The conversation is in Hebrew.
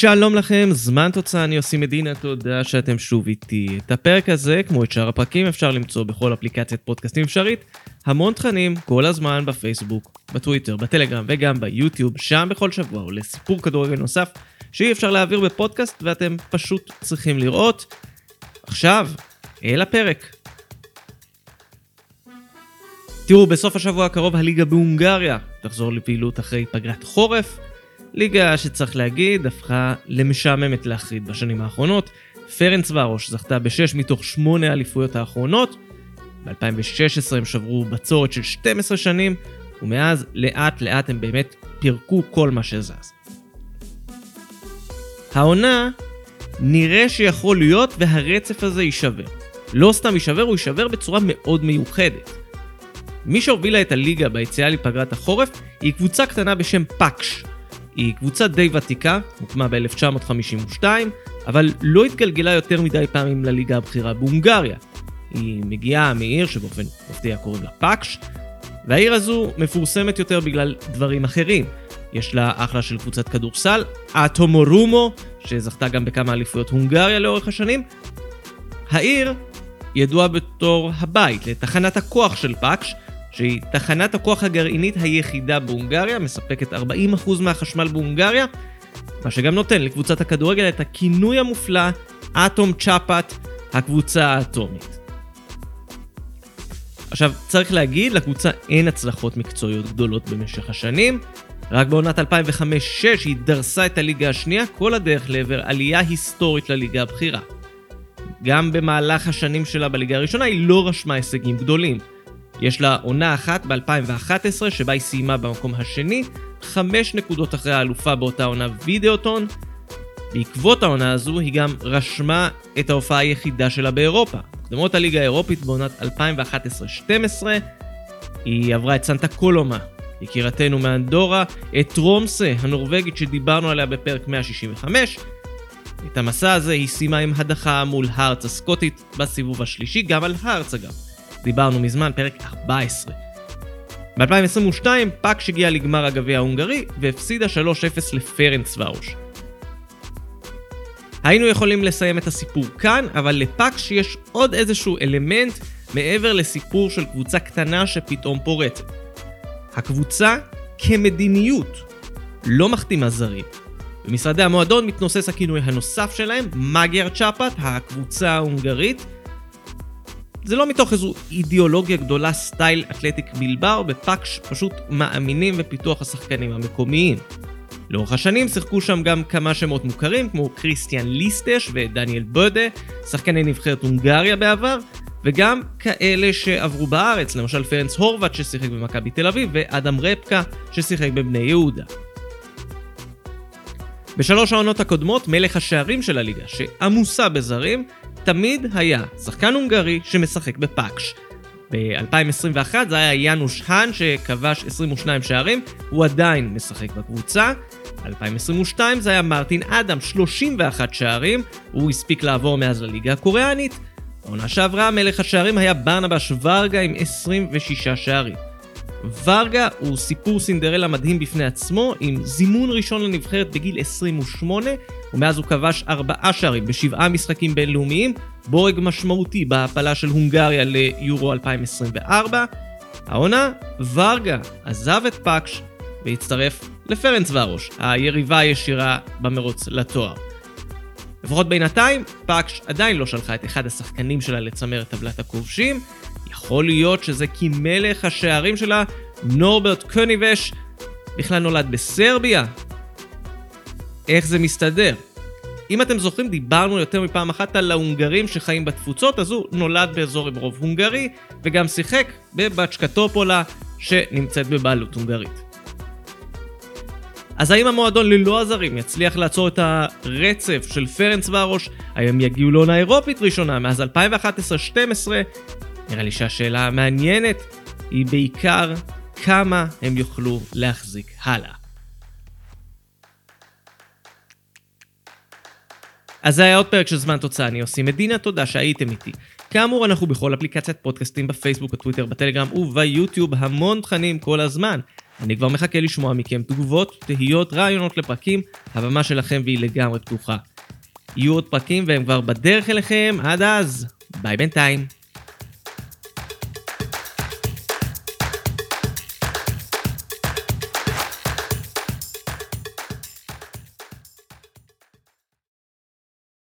שלום לכם, זמן תוצאה, אני עושים מדינה, תודה שאתם שוב איתי. את הפרק הזה, כמו את שאר הפרקים, אפשר למצוא בכל אפליקציית פודקאסטים אפשרית. המון תכנים, כל הזמן בפייסבוק, בטוויטר, בטלגרם וגם ביוטיוב, שם בכל שבוע עולה סיפור כדורגל נוסף שאי אפשר להעביר בפודקאסט ואתם פשוט צריכים לראות. עכשיו, אל הפרק. תראו, בסוף השבוע הקרוב הליגה בהונגריה תחזור לפעילות אחרי פגרת חורף. ליגה שצריך להגיד, הפכה למשעממת להחריד בשנים האחרונות. פרנץ ורוש זכתה בשש מתוך שמונה האליפויות האחרונות. ב-2016 הם שברו בצורת של 12 שנים, ומאז לאט לאט הם באמת פירקו כל מה שזז. העונה נראה שיכול להיות והרצף הזה יישבר. לא סתם יישבר, הוא יישבר בצורה מאוד מיוחדת. מי שהובילה את הליגה ביציאה לפגרת החורף היא קבוצה קטנה בשם פאקש, היא קבוצה די ותיקה, הוקמה ב-1952, אבל לא התגלגלה יותר מדי פעמים לליגה הבכירה בהונגריה. היא מגיעה מעיר שבאופן מפתיע קוראים לה פאקש, והעיר הזו מפורסמת יותר בגלל דברים אחרים. יש לה אחלה של קבוצת כדורסל, אטומורומו, שזכתה גם בכמה אליפויות הונגריה לאורך השנים. העיר ידועה בתור הבית לתחנת הכוח של פאקש, שהיא תחנת הכוח הגרעינית היחידה בהונגריה, מספקת 40% מהחשמל בהונגריה, מה שגם נותן לקבוצת הכדורגל את הכינוי המופלא אטום צ'אפאט, הקבוצה האטומית. עכשיו, צריך להגיד, לקבוצה אין הצלחות מקצועיות גדולות במשך השנים. רק בעונת 2005-2006 היא דרסה את הליגה השנייה כל הדרך לעבר עלייה היסטורית לליגה הבכירה. גם במהלך השנים שלה בליגה הראשונה היא לא רשמה הישגים גדולים. יש לה עונה אחת ב-2011 שבה היא סיימה במקום השני, חמש נקודות אחרי האלופה באותה עונה וידאוטון. בעקבות העונה הזו היא גם רשמה את ההופעה היחידה שלה באירופה. קדמות הליגה האירופית בעונת 2011-2012 היא עברה את סנטה קולומה, יקירתנו מאנדורה, את רומסה הנורבגית שדיברנו עליה בפרק 165. את המסע הזה היא סיימה עם הדחה מול הארץ הסקוטית בסיבוב השלישי, גם על הארץ אגב. דיברנו מזמן, פרק 14. ב-2022 פאקש הגיע לגמר הגביע ההונגרי והפסידה 3-0 לפרנץ ורוש. היינו יכולים לסיים את הסיפור כאן, אבל לפאקש יש עוד איזשהו אלמנט מעבר לסיפור של קבוצה קטנה שפתאום פורצת. הקבוצה כמדיניות לא מחתימה זרים. במשרדי המועדון מתנוסס הכינוי הנוסף שלהם, מגר צ'אפת, הקבוצה ההונגרית, זה לא מתוך איזו אידיאולוגיה גדולה סטייל אתלטיק בלבר, בפאקש פשוט מאמינים בפיתוח השחקנים המקומיים. לאורך השנים שיחקו שם גם כמה שמות מוכרים כמו קריסטיאן ליסטש ודניאל בודה, שחקני נבחרת הונגריה בעבר, וגם כאלה שעברו בארץ, למשל פרנס הורוואט ששיחק במכבי תל אביב ואדם רפקה ששיחק בבני יהודה. בשלוש העונות הקודמות מלך השערים של הליגה, שעמוסה בזרים, תמיד היה שחקן הונגרי שמשחק בפאקש. ב-2021 זה היה יאנוש האן שכבש 22 שערים, הוא עדיין משחק בקבוצה. 2022 זה היה מרטין אדם, 31 שערים, הוא הספיק לעבור מאז לליגה הקוריאנית. העונה שעברה מלך השערים היה ברנבש ורגה עם 26 שערים. ורגה הוא סיפור סינדרלה מדהים בפני עצמו, עם זימון ראשון לנבחרת בגיל 28, ומאז הוא כבש ארבעה שערים בשבעה משחקים בינלאומיים, בורג משמעותי בהעפלה של הונגריה ליורו 2024. העונה, ורגה עזב את פאקש והצטרף לפרנץ ורוש, היריבה הישירה במרוץ לתואר. לפחות בינתיים, פאקש עדיין לא שלחה את אחד השחקנים שלה לצמרת טבלת הכובשים, יכול להיות שזה כי מלך השערים שלה, נורברט קוניבש, בכלל נולד בסרביה? איך זה מסתדר? אם אתם זוכרים, דיברנו יותר מפעם אחת על ההונגרים שחיים בתפוצות, אז הוא נולד באזור עם רוב הונגרי, וגם שיחק בבצ'קטופולה שנמצאת בבעלות הונגרית. אז האם המועדון ללא הזרים יצליח לעצור את הרצף של פרנס ורוש? האם יגיעו לעונה אירופית ראשונה מאז 2011-2012? נראה לי שהשאלה המעניינת היא בעיקר כמה הם יוכלו להחזיק הלאה. אז זה היה עוד פרק של זמן תוצאה, אני עושה מדינה, תודה שהייתם איתי. כאמור, אנחנו בכל אפליקציית פודקאסטים בפייסבוק, בטוויטר, בטלגרם וביוטיוב, המון תכנים כל הזמן. אני כבר מחכה לשמוע מכם תגובות, תהיות, רעיונות לפרקים, הבמה שלכם והיא לגמרי פתוחה. יהיו עוד פרקים והם כבר בדרך אליכם, עד אז, ביי בינתיים.